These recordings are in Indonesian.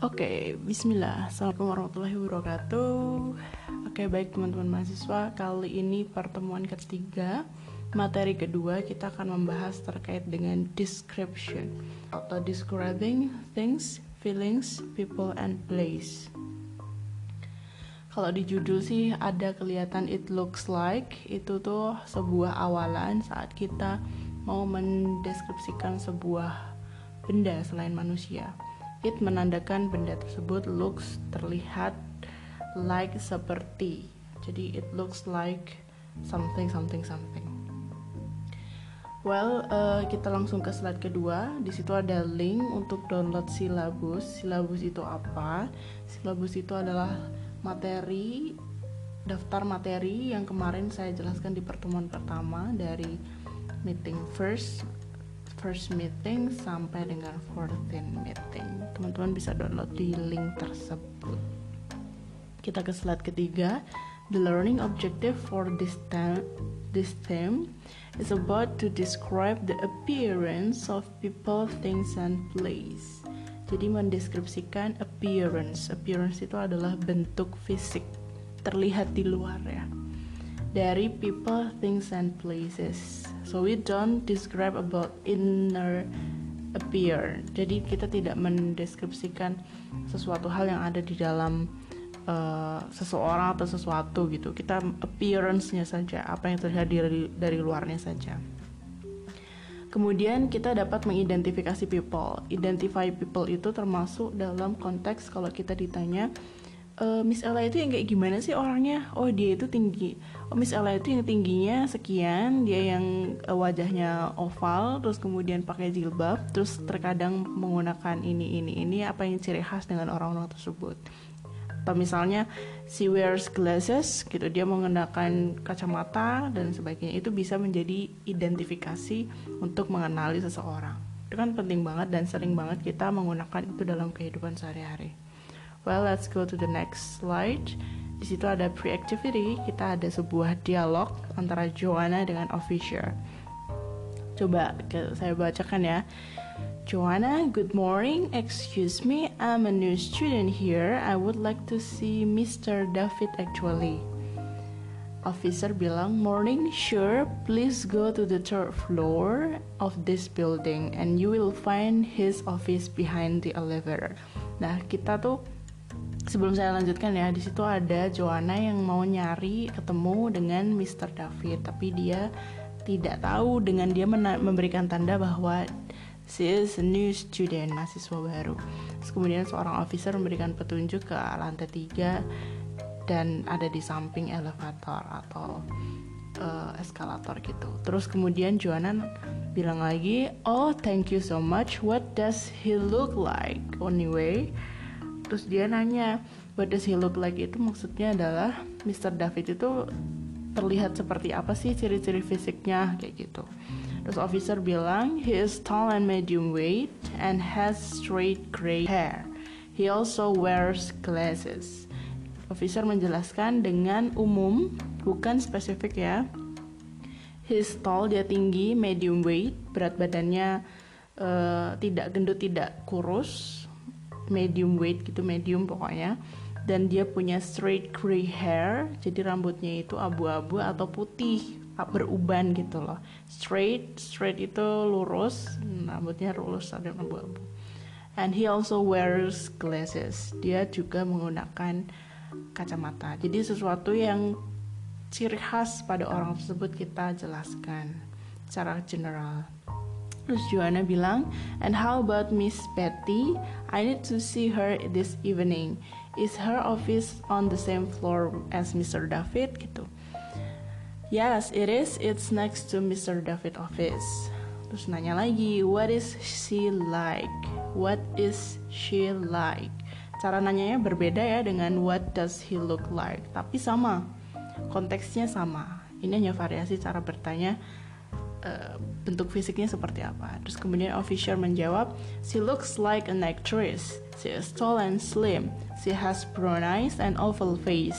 Oke, bismillah. Assalamualaikum warahmatullahi wabarakatuh. Oke, baik teman-teman mahasiswa, kali ini pertemuan ketiga. Materi kedua kita akan membahas terkait dengan description atau describing things, feelings, people, and place. Kalau di judul sih ada kelihatan it looks like itu tuh sebuah awalan saat kita mau mendeskripsikan sebuah benda selain manusia. It menandakan benda tersebut looks terlihat like seperti. Jadi it looks like something something something. Well, uh, kita langsung ke slide kedua. Di situ ada link untuk download silabus. Silabus itu apa? Silabus itu adalah materi daftar materi yang kemarin saya jelaskan di pertemuan pertama dari meeting first first meeting sampai dengan 14 meeting teman-teman bisa download di link tersebut. Kita ke slide ketiga. The learning objective for this time this theme is about to describe the appearance of people things and place. Jadi mendeskripsikan appearance. Appearance itu adalah bentuk fisik. Terlihat di luar ya. Dari people, things, and places. So we don't describe about inner appear. Jadi kita tidak mendeskripsikan sesuatu hal yang ada di dalam uh, seseorang atau sesuatu gitu. Kita appearance-nya saja, apa yang terlihat dari dari luarnya saja. Kemudian kita dapat mengidentifikasi people. Identify people itu termasuk dalam konteks kalau kita ditanya uh, Miss Ella itu yang kayak gimana sih orangnya? Oh dia itu tinggi. Oh Miss Ella itu yang tingginya sekian, dia yang uh, wajahnya oval, terus kemudian pakai jilbab, terus terkadang menggunakan ini ini ini apa yang ciri khas dengan orang-orang tersebut. Atau misalnya she wears glasses gitu, dia menggunakan kacamata dan sebagainya. Itu bisa menjadi identifikasi untuk mengenali seseorang. Itu kan penting banget dan sering banget kita menggunakan itu dalam kehidupan sehari-hari. Well, let's go to the next slide. Di situ ada pre-activity, kita ada sebuah dialog antara Joanna dengan officer. Coba saya bacakan ya. Joanna, good morning. Excuse me, I'm a new student here. I would like to see Mr. David actually. Officer bilang, morning, sure, please go to the third floor of this building and you will find his office behind the elevator. Nah, kita tuh sebelum saya lanjutkan ya di situ ada Joanna yang mau nyari ketemu dengan Mr. David tapi dia tidak tahu dengan dia memberikan tanda bahwa she is a new student mahasiswa baru. Terus kemudian seorang officer memberikan petunjuk ke lantai tiga dan ada di samping elevator atau uh, eskalator gitu. Terus kemudian Joanna bilang lagi oh thank you so much. What does he look like? Anyway terus dia nanya what does he look like? Itu maksudnya adalah Mr. David itu terlihat seperti apa sih ciri-ciri fisiknya kayak gitu. Terus officer bilang he is tall and medium weight and has straight gray hair. He also wears glasses. Officer menjelaskan dengan umum bukan spesifik ya. He is tall dia tinggi medium weight berat badannya uh, tidak gendut tidak kurus medium weight gitu medium pokoknya. Dan dia punya straight gray hair jadi rambutnya itu abu-abu atau putih beruban gitu loh. Straight straight itu lurus rambutnya lurus ada abu-abu. And he also wears glasses. Dia juga menggunakan kacamata. Jadi sesuatu yang ciri khas pada orang tersebut kita jelaskan secara general Terus Joanna bilang, and how about Miss Betty? I need to see her this evening. Is her office on the same floor as Mr. David? Gitu. Yes, it is. It's next to Mr. David office. Terus nanya lagi, what is she like? What is she like? Cara nanyanya berbeda ya dengan what does he look like, tapi sama. Konteksnya sama. Ini hanya variasi cara bertanya uh, bentuk fisiknya seperti apa. Terus kemudian official menjawab, she looks like an actress. She is tall and slim. She has brown eyes and oval face.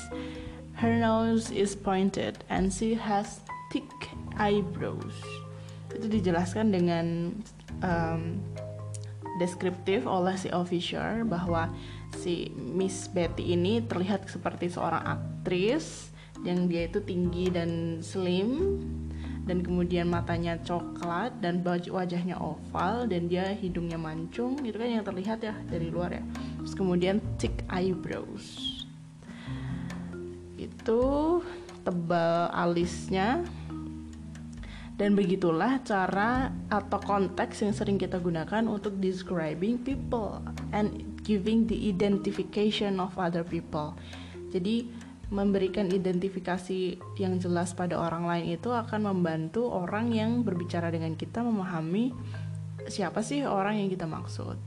Her nose is pointed and she has thick eyebrows. Itu dijelaskan dengan um, deskriptif oleh si officer bahwa si Miss Betty ini terlihat seperti seorang aktris yang dia itu tinggi dan slim dan kemudian matanya coklat dan wajahnya oval dan dia hidungnya mancung itu kan yang terlihat ya dari luar ya. Terus kemudian thick eyebrows. Itu tebal alisnya. Dan begitulah cara atau konteks yang sering kita gunakan untuk describing people and giving the identification of other people. Jadi memberikan identifikasi yang jelas pada orang lain itu akan membantu orang yang berbicara dengan kita memahami siapa sih orang yang kita maksud.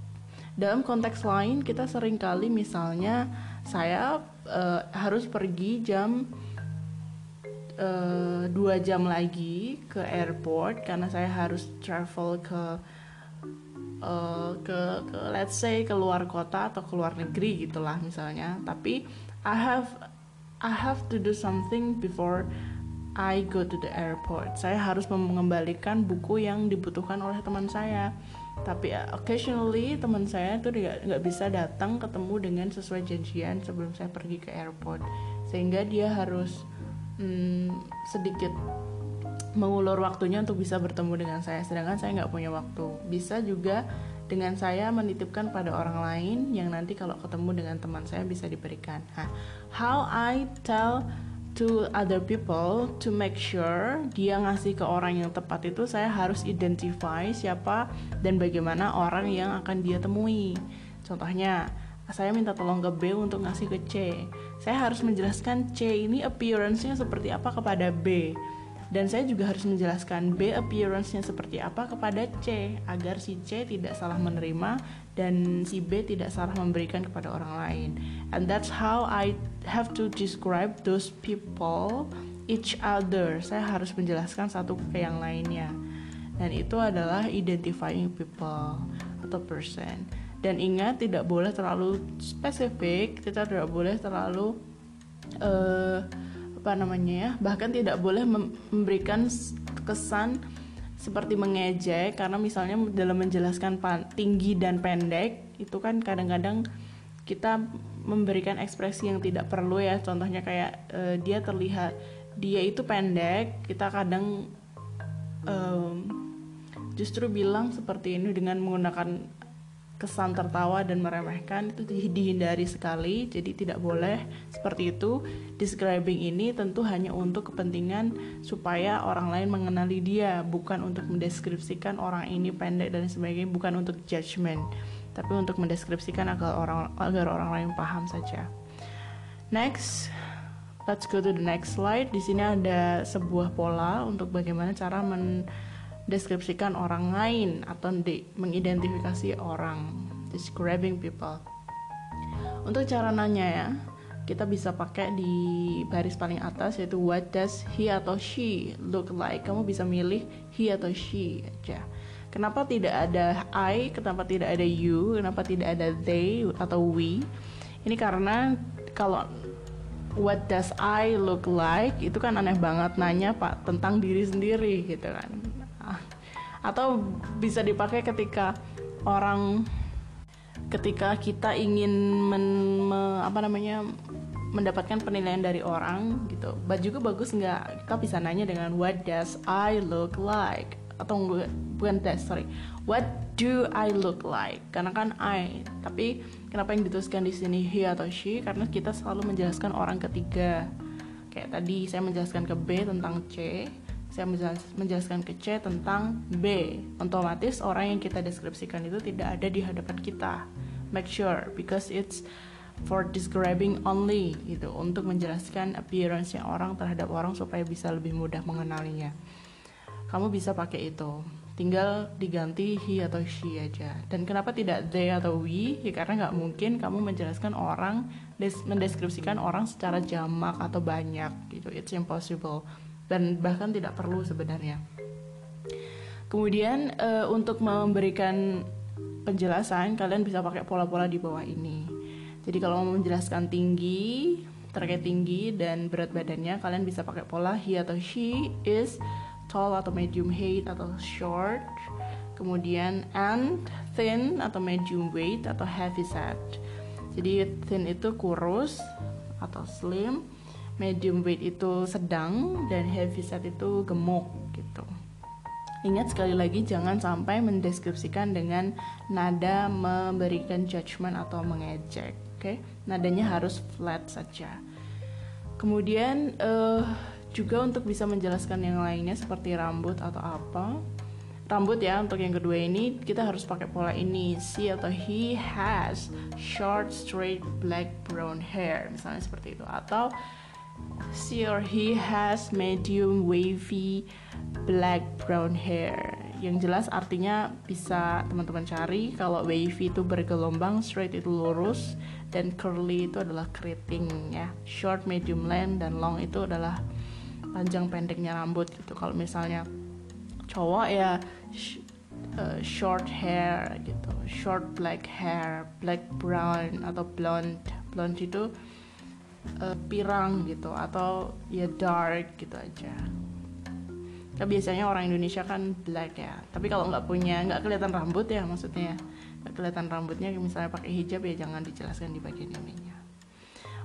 Dalam konteks lain kita sering kali misalnya saya uh, harus pergi jam uh, dua jam lagi ke airport karena saya harus travel ke uh, ke, ke let's say ke luar kota atau ke luar negeri gitulah misalnya. Tapi I have I have to do something before I go to the airport. Saya harus mengembalikan buku yang dibutuhkan oleh teman saya. Tapi uh, occasionally teman saya itu nggak bisa datang ketemu dengan sesuai janjian sebelum saya pergi ke airport, sehingga dia harus hmm, sedikit mengulur waktunya untuk bisa bertemu dengan saya. Sedangkan saya nggak punya waktu. Bisa juga dengan saya menitipkan pada orang lain yang nanti kalau ketemu dengan teman saya bisa diberikan. Nah, how I tell to other people to make sure dia ngasih ke orang yang tepat itu saya harus identify siapa dan bagaimana orang yang akan dia temui. Contohnya, saya minta tolong ke B untuk ngasih ke C. Saya harus menjelaskan C ini appearance-nya seperti apa kepada B dan saya juga harus menjelaskan B appearance-nya seperti apa kepada C agar si C tidak salah menerima dan si B tidak salah memberikan kepada orang lain. And that's how I have to describe those people each other. Saya harus menjelaskan satu ke yang lainnya. Dan itu adalah identifying people atau person. Dan ingat tidak boleh terlalu spesifik, kita tidak boleh terlalu uh, apa namanya ya bahkan tidak boleh memberikan kesan seperti mengejek karena misalnya dalam menjelaskan tinggi dan pendek itu kan kadang-kadang kita memberikan ekspresi yang tidak perlu ya. Contohnya kayak uh, dia terlihat dia itu pendek kita kadang um, justru bilang seperti ini dengan menggunakan kesan tertawa dan meremehkan itu dihindari sekali. Jadi tidak boleh seperti itu. Describing ini tentu hanya untuk kepentingan supaya orang lain mengenali dia bukan untuk mendeskripsikan orang ini pendek dan sebagainya bukan untuk judgement tapi untuk mendeskripsikan agar orang agar orang lain paham saja. Next let's go to the next slide. Di sini ada sebuah pola untuk bagaimana cara men deskripsikan orang lain atau mengidentifikasi orang describing people. Untuk cara nanya ya kita bisa pakai di baris paling atas yaitu what does he atau she look like? Kamu bisa milih he atau she aja. Kenapa tidak ada I? Kenapa tidak ada you? Kenapa tidak ada they atau we? Ini karena kalau what does I look like itu kan aneh banget nanya pak tentang diri sendiri gitu kan atau bisa dipakai ketika orang ketika kita ingin men, me, apa namanya mendapatkan penilaian dari orang gitu. Baju gue bagus nggak? Kita bisa nanya dengan what does I look like? Atau bukan that sorry. What do I look like? Karena kan I. Tapi kenapa yang dituliskan di sini he atau she? Karena kita selalu menjelaskan orang ketiga. Kayak tadi saya menjelaskan ke B tentang C saya menjelaskan ke C tentang B. Otomatis orang yang kita deskripsikan itu tidak ada di hadapan kita. Make sure because it's for describing only gitu untuk menjelaskan appearance yang orang terhadap orang supaya bisa lebih mudah mengenalinya. Kamu bisa pakai itu. Tinggal diganti he atau she aja. Dan kenapa tidak they atau we? Ya karena nggak mungkin kamu menjelaskan orang mendeskripsikan orang secara jamak atau banyak gitu. It's impossible dan bahkan tidak perlu sebenarnya. Kemudian uh, untuk memberikan penjelasan kalian bisa pakai pola-pola di bawah ini. Jadi kalau mau menjelaskan tinggi terkait tinggi dan berat badannya kalian bisa pakai pola he atau she is tall atau medium height atau short kemudian and thin atau medium weight atau heavy set jadi thin itu kurus atau slim medium weight itu sedang dan heavy set itu gemuk gitu. Ingat sekali lagi jangan sampai mendeskripsikan dengan nada memberikan judgment atau mengejek oke? Okay? nadanya harus flat saja. Kemudian uh, juga untuk bisa menjelaskan yang lainnya seperti rambut atau apa rambut ya untuk yang kedua ini kita harus pakai pola ini she atau he has short straight black brown hair misalnya seperti itu. Atau she or he has medium wavy black brown hair. Yang jelas artinya bisa teman-teman cari kalau wavy itu bergelombang straight itu lurus dan curly itu adalah keriting ya. Short medium length dan long itu adalah panjang pendeknya rambut gitu. Kalau misalnya cowok ya sh uh, short hair gitu. Short black hair black brown atau blonde. Blonde itu uh, pirang gitu atau ya dark gitu aja Nah, biasanya orang Indonesia kan black ya tapi kalau nggak punya nggak kelihatan rambut ya maksudnya nggak kelihatan rambutnya misalnya pakai hijab ya jangan dijelaskan di bagian ininya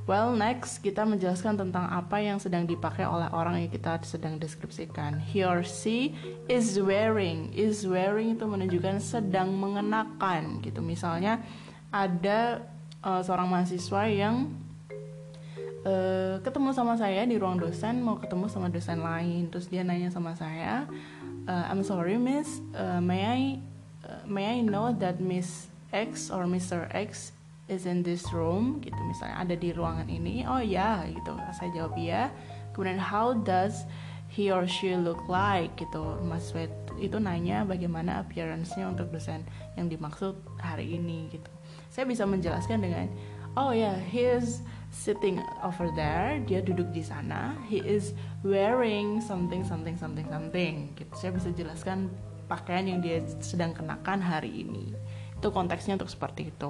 Well, next kita menjelaskan tentang apa yang sedang dipakai oleh orang yang kita sedang deskripsikan. He or she is wearing. Is wearing itu menunjukkan sedang mengenakan gitu. Misalnya ada uh, seorang mahasiswa yang uh, ketemu sama saya di ruang dosen, mau ketemu sama dosen lain. Terus dia nanya sama saya, uh, "I'm sorry, Miss, uh, may I uh, may I know that Miss X or Mr. X is in this room? Gitu misalnya ada di ruangan ini. Oh ya gitu. Saya jawab ya kemudian how does he or she look like? Gitu. Mas Wet itu nanya bagaimana appearance-nya untuk dosen yang dimaksud hari ini gitu. Saya bisa menjelaskan dengan oh ya yeah, he is sitting over there dia duduk di sana. He is wearing something something something something. Gitu. Saya bisa jelaskan pakaian yang dia sedang kenakan hari ini. Itu konteksnya untuk seperti itu.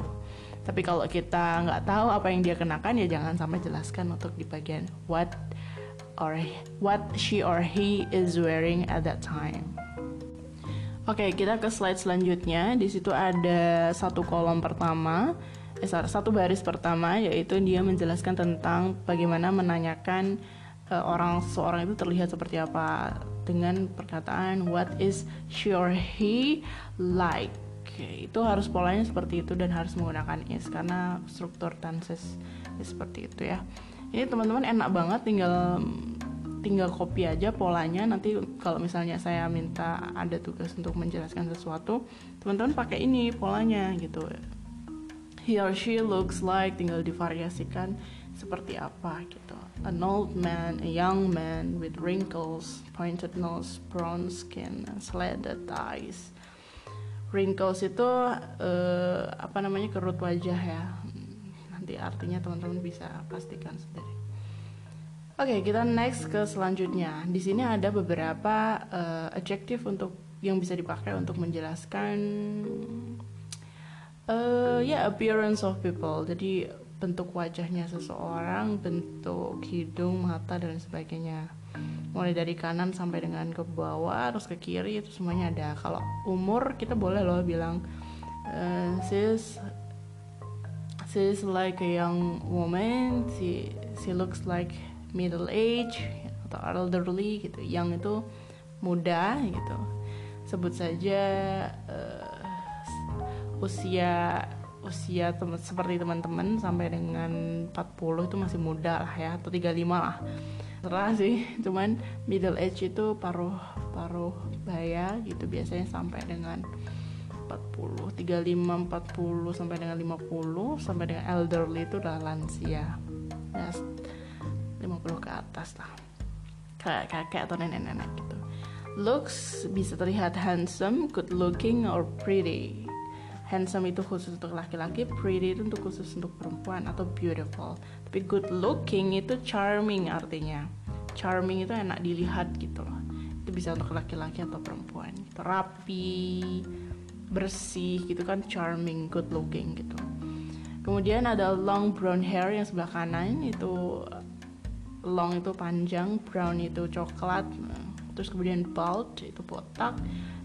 Tapi kalau kita nggak tahu apa yang dia kenakan ya jangan sampai jelaskan untuk di bagian what or what she or he is wearing at that time. Oke, okay, kita ke slide selanjutnya. Di situ ada satu kolom pertama, eh, satu baris pertama, yaitu dia menjelaskan tentang bagaimana menanyakan uh, orang seorang itu terlihat seperti apa dengan perkataan what is or he like? Oke, itu harus polanya seperti itu dan harus menggunakan is karena struktur tenses seperti itu ya. Ini teman-teman enak banget tinggal tinggal copy aja polanya. Nanti kalau misalnya saya minta ada tugas untuk menjelaskan sesuatu teman-teman pakai ini polanya gitu he or she looks like tinggal divariasikan seperti apa gitu. An old man a young man with wrinkles pointed nose brown skin and slanted eyes. Wrinkles itu uh, apa namanya kerut wajah ya. Nanti artinya teman-teman bisa pastikan sendiri. Oke okay, kita next ke selanjutnya. Di sini ada beberapa uh, adjektif untuk yang bisa dipakai untuk menjelaskan uh, ya yeah, appearance of people. Jadi bentuk wajahnya seseorang bentuk hidung mata dan sebagainya. Mulai dari kanan sampai dengan ke bawah terus ke kiri itu semuanya ada. Kalau umur kita boleh loh bilang uh, sis she's like a young woman she she looks like middle age atau elderly gitu. Yang itu muda gitu. Sebut saja uh, usia usia seperti teman-teman sampai dengan 40 itu masih muda lah ya atau 35 lah. Terserah sih cuman middle age itu paruh paruh baya gitu biasanya sampai dengan 40 35 40 sampai dengan 50 sampai dengan elderly itu udah lansia. Ya 50 ke atas lah. Kayak kakek atau nenek-nenek gitu. Looks bisa terlihat handsome good looking or pretty handsome itu khusus untuk laki-laki pretty itu untuk khusus untuk perempuan atau beautiful. Tapi good looking itu charming artinya. Charming itu enak dilihat gitu loh. Itu bisa untuk laki-laki atau perempuan gitu. rapi bersih gitu kan charming good looking gitu. Kemudian ada long brown hair yang sebelah kanan itu long itu panjang brown itu coklat terus kemudian bald itu botak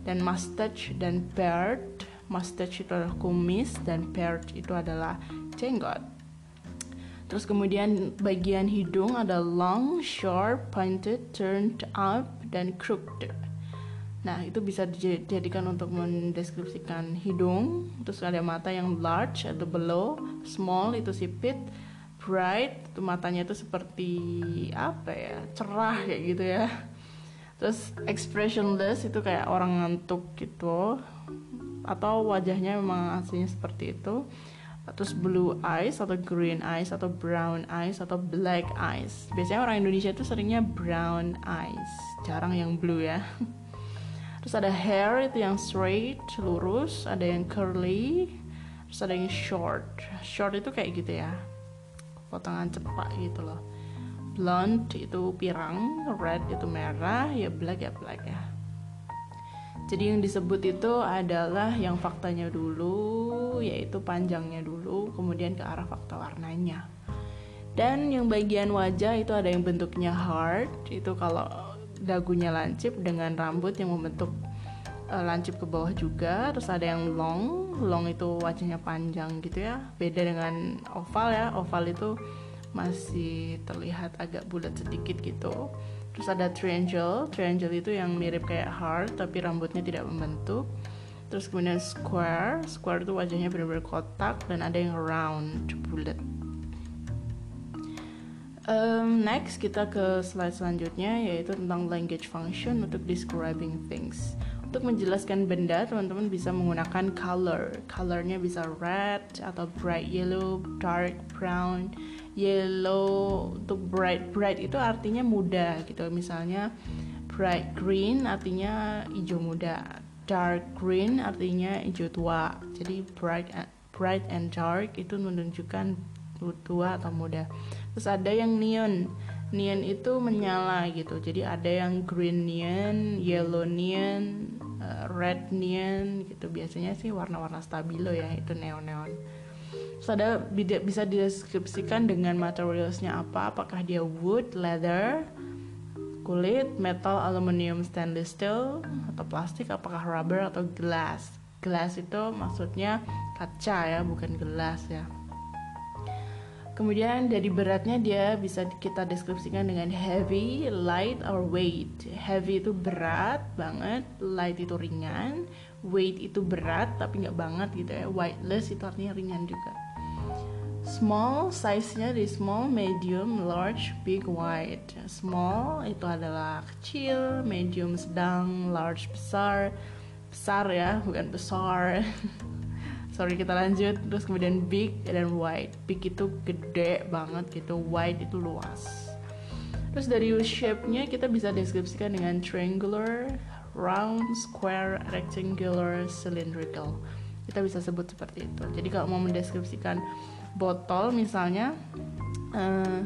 dan mustache dan beard mustache itu adalah kumis dan beard itu adalah jenggot terus kemudian bagian hidung ada long short pointed turned up dan crooked Nah, itu bisa dijadikan untuk mendeskripsikan hidung. Terus ada mata yang large atau below, small itu sipit, bright itu matanya itu seperti apa ya? cerah kayak gitu ya. Terus expressionless itu kayak orang ngantuk gitu. Atau wajahnya memang aslinya seperti itu. Terus blue eyes atau green eyes atau brown eyes atau black eyes. Biasanya orang Indonesia itu seringnya brown eyes, jarang yang blue ya. terus ada hair itu yang straight lurus ada yang curly terus ada yang short short itu kayak gitu ya potongan cepat gitu loh blonde itu pirang red itu merah ya black ya black ya jadi yang disebut itu adalah yang faktanya dulu yaitu panjangnya dulu kemudian ke arah fakta warnanya. Dan yang bagian wajah itu ada yang bentuknya heart itu kalau dagunya lancip dengan rambut yang membentuk uh, lancip ke bawah juga. Terus ada yang long long itu wajahnya panjang gitu ya. Beda dengan oval ya oval itu masih terlihat agak bulat sedikit gitu. Terus ada triangle. Triangle itu yang mirip kayak heart tapi rambutnya tidak membentuk. Terus kemudian square. Square itu wajahnya benar-benar kotak dan ada yang round bulat. Um, next kita ke slide selanjutnya yaitu tentang language function untuk describing things. Untuk menjelaskan benda, teman-teman bisa menggunakan color. Colornya bisa red atau bright yellow, dark brown, yellow. Untuk bright bright itu artinya muda gitu. Misalnya bright green artinya hijau muda, dark green artinya hijau tua. Jadi bright bright and dark itu menunjukkan tua atau muda terus ada yang neon neon itu menyala gitu jadi ada yang green neon yellow neon uh, red neon gitu biasanya sih warna-warna stabilo ya itu neon neon terus ada bisa dideskripsikan dengan materialsnya apa? Apakah dia wood leather kulit metal aluminium stainless steel atau plastik? Apakah rubber atau glass? Glass itu maksudnya kaca ya bukan gelas ya. Kemudian dari beratnya dia bisa kita deskripsikan dengan heavy, light, or weight. Heavy itu berat banget, light itu ringan, weight itu berat tapi nggak banget gitu ya. Weightless itu artinya ringan juga. Small size-nya di small, medium, large, big, wide. Small itu adalah kecil, medium sedang, large besar. Besar ya, bukan besar. sorry kita lanjut terus kemudian big dan wide big itu gede banget gitu wide itu luas terus dari shape-nya kita bisa deskripsikan dengan triangular round square rectangular cylindrical. Kita bisa sebut seperti itu. Jadi kalau mau mendeskripsikan botol misalnya uh,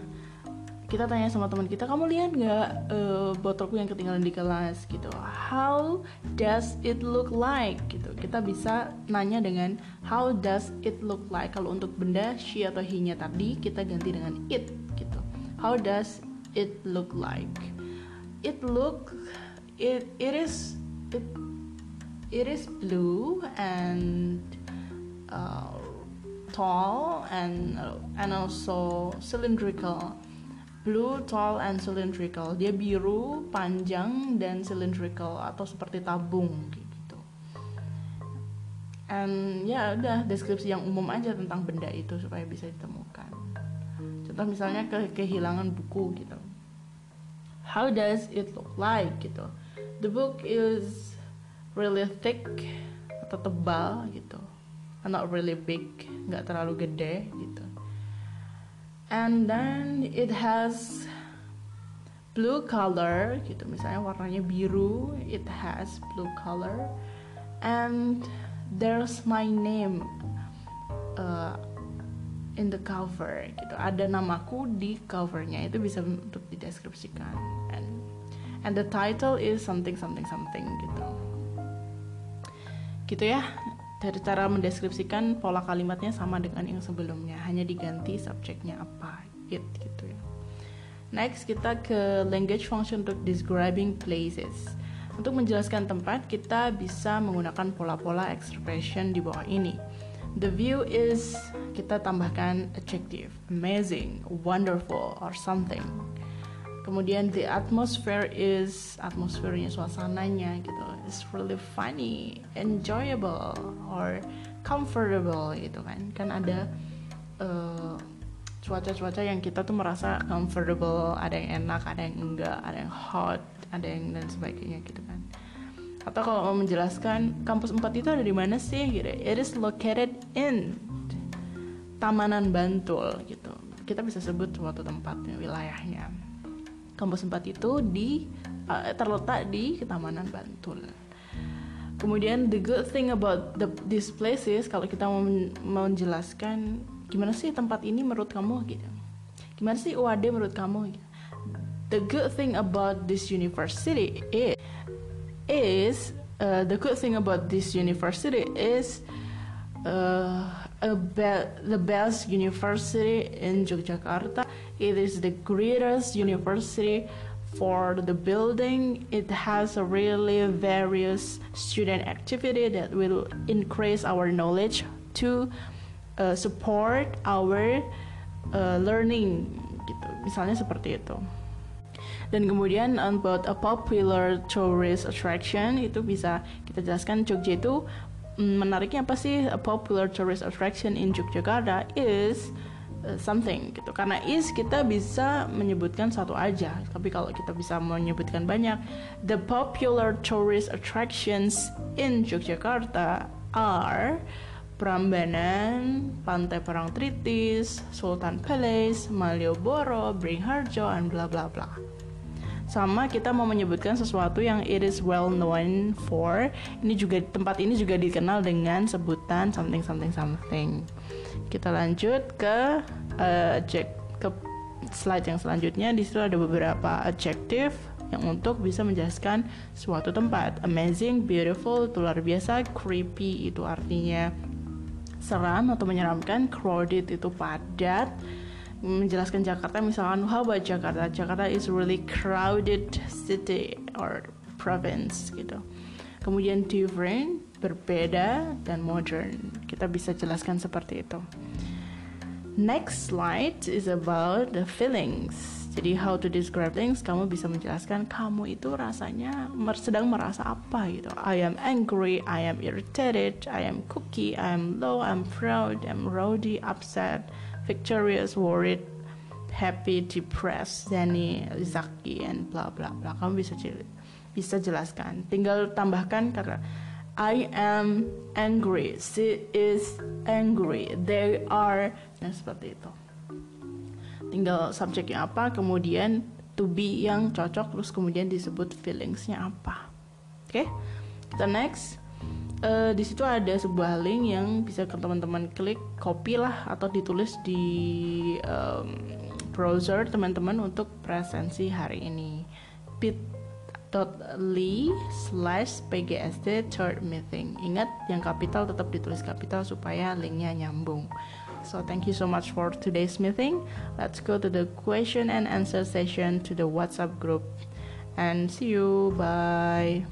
kita tanya sama teman kita kamu lihat nggak uh, botolku yang ketinggalan di kelas? Gitu. How does it look like? Gitu. Kita bisa nanya dengan how does it look like? Kalau untuk benda she atau he nya tadi kita ganti dengan it gitu. How does it look like? It look it it is it it is blue and uh, tall and uh, and also cylindrical blue, tall, and cylindrical. Dia biru, panjang, dan cylindrical atau seperti tabung gitu. And ya udah deskripsi yang umum aja tentang benda itu supaya bisa ditemukan. Contoh misalnya ke kehilangan buku gitu. How does it look like gitu? The book is really thick atau tebal gitu. Not really big, nggak terlalu gede gitu. And then it has blue color gitu. Misalnya warnanya biru it has blue color. And there's my name uh, in the cover gitu. Ada namaku di covernya. Itu bisa untuk dideskripsikan. And and the title is something something something gitu gitu ya dari cara mendeskripsikan pola kalimatnya sama dengan yang sebelumnya hanya diganti subjeknya apa it gitu ya Next kita ke language function untuk describing places. Untuk menjelaskan tempat, kita bisa menggunakan pola-pola expression di bawah ini. The view is kita tambahkan adjective, amazing, wonderful, or something. Kemudian the atmosphere is atmosfernya suasananya gitu. It's really funny, enjoyable, or comfortable gitu kan. Kan ada uh, cuaca-cuaca yang kita tuh merasa comfortable ada yang enak ada yang enggak ada yang hot ada yang dan sebagainya gitu kan atau kalau mau menjelaskan kampus 4 itu ada di mana sih gitu it is located in Tamanan Bantul gitu kita bisa sebut suatu tempatnya wilayahnya kampus 4 itu di uh, terletak di Tamanan Bantul kemudian the good thing about the, these places kalau kita mau menjelaskan gimana sih tempat ini menurut kamu gitu gimana sih UAD menurut kamu gitu. the good thing about this university is is uh, the good thing about this university is uh, be- the best university in Yogyakarta. It is the greatest university for the building. It has a really various student activity that will increase our knowledge to uh, support our uh, learning gitu. Misalnya seperti itu. Dan kemudian about a popular tourist attraction itu bisa kita jelaskan Jogja itu mm, menariknya apa sih? A popular tourist attraction in Yogyakarta is something gitu karena is kita bisa menyebutkan satu aja tapi kalau kita bisa menyebutkan banyak the popular tourist attractions in Yogyakarta are Prambanan, Pantai Perang Tritis, Sultan Palace, Malioboro, Bringharjo, and bla bla bla. Sama kita mau menyebutkan sesuatu yang it is well known for. Ini juga tempat ini juga dikenal dengan sebutan something something something. Kita lanjut ke uh, ke slide yang selanjutnya. Di situ ada beberapa adjective yang untuk bisa menjelaskan suatu tempat. Amazing, beautiful, itu luar biasa, creepy itu artinya seram atau menyeramkan crowded itu padat menjelaskan Jakarta misalkan how about Jakarta Jakarta is really crowded city or province gitu kemudian different berbeda dan modern kita bisa jelaskan seperti itu next slide is about the feelings jadi how to describe things, kamu bisa menjelaskan kamu itu rasanya sedang merasa apa gitu. I am angry, I am irritated, I am cookie, I am low, I'm proud, I'm rowdy, upset, victorious, worried, happy, depressed, Zani, Zaki, and bla bla bla. Kamu bisa bisa jelaskan. Tinggal tambahkan kata I am angry, she is angry, they are, dan seperti itu. Tinggal subjeknya apa kemudian to be yang cocok terus kemudian disebut feelingsnya apa. Oke okay? kita next. Uh, di situ ada sebuah link yang bisa ke teman-teman klik copy lah atau ditulis di um, browser teman-teman untuk presensi hari ini bit.ly slash pgsd third meeting ingat yang kapital tetap ditulis kapital supaya linknya nyambung So thank you so much for today's meeting. Let's go to the question and answer session to the WhatsApp group. And see you. Bye.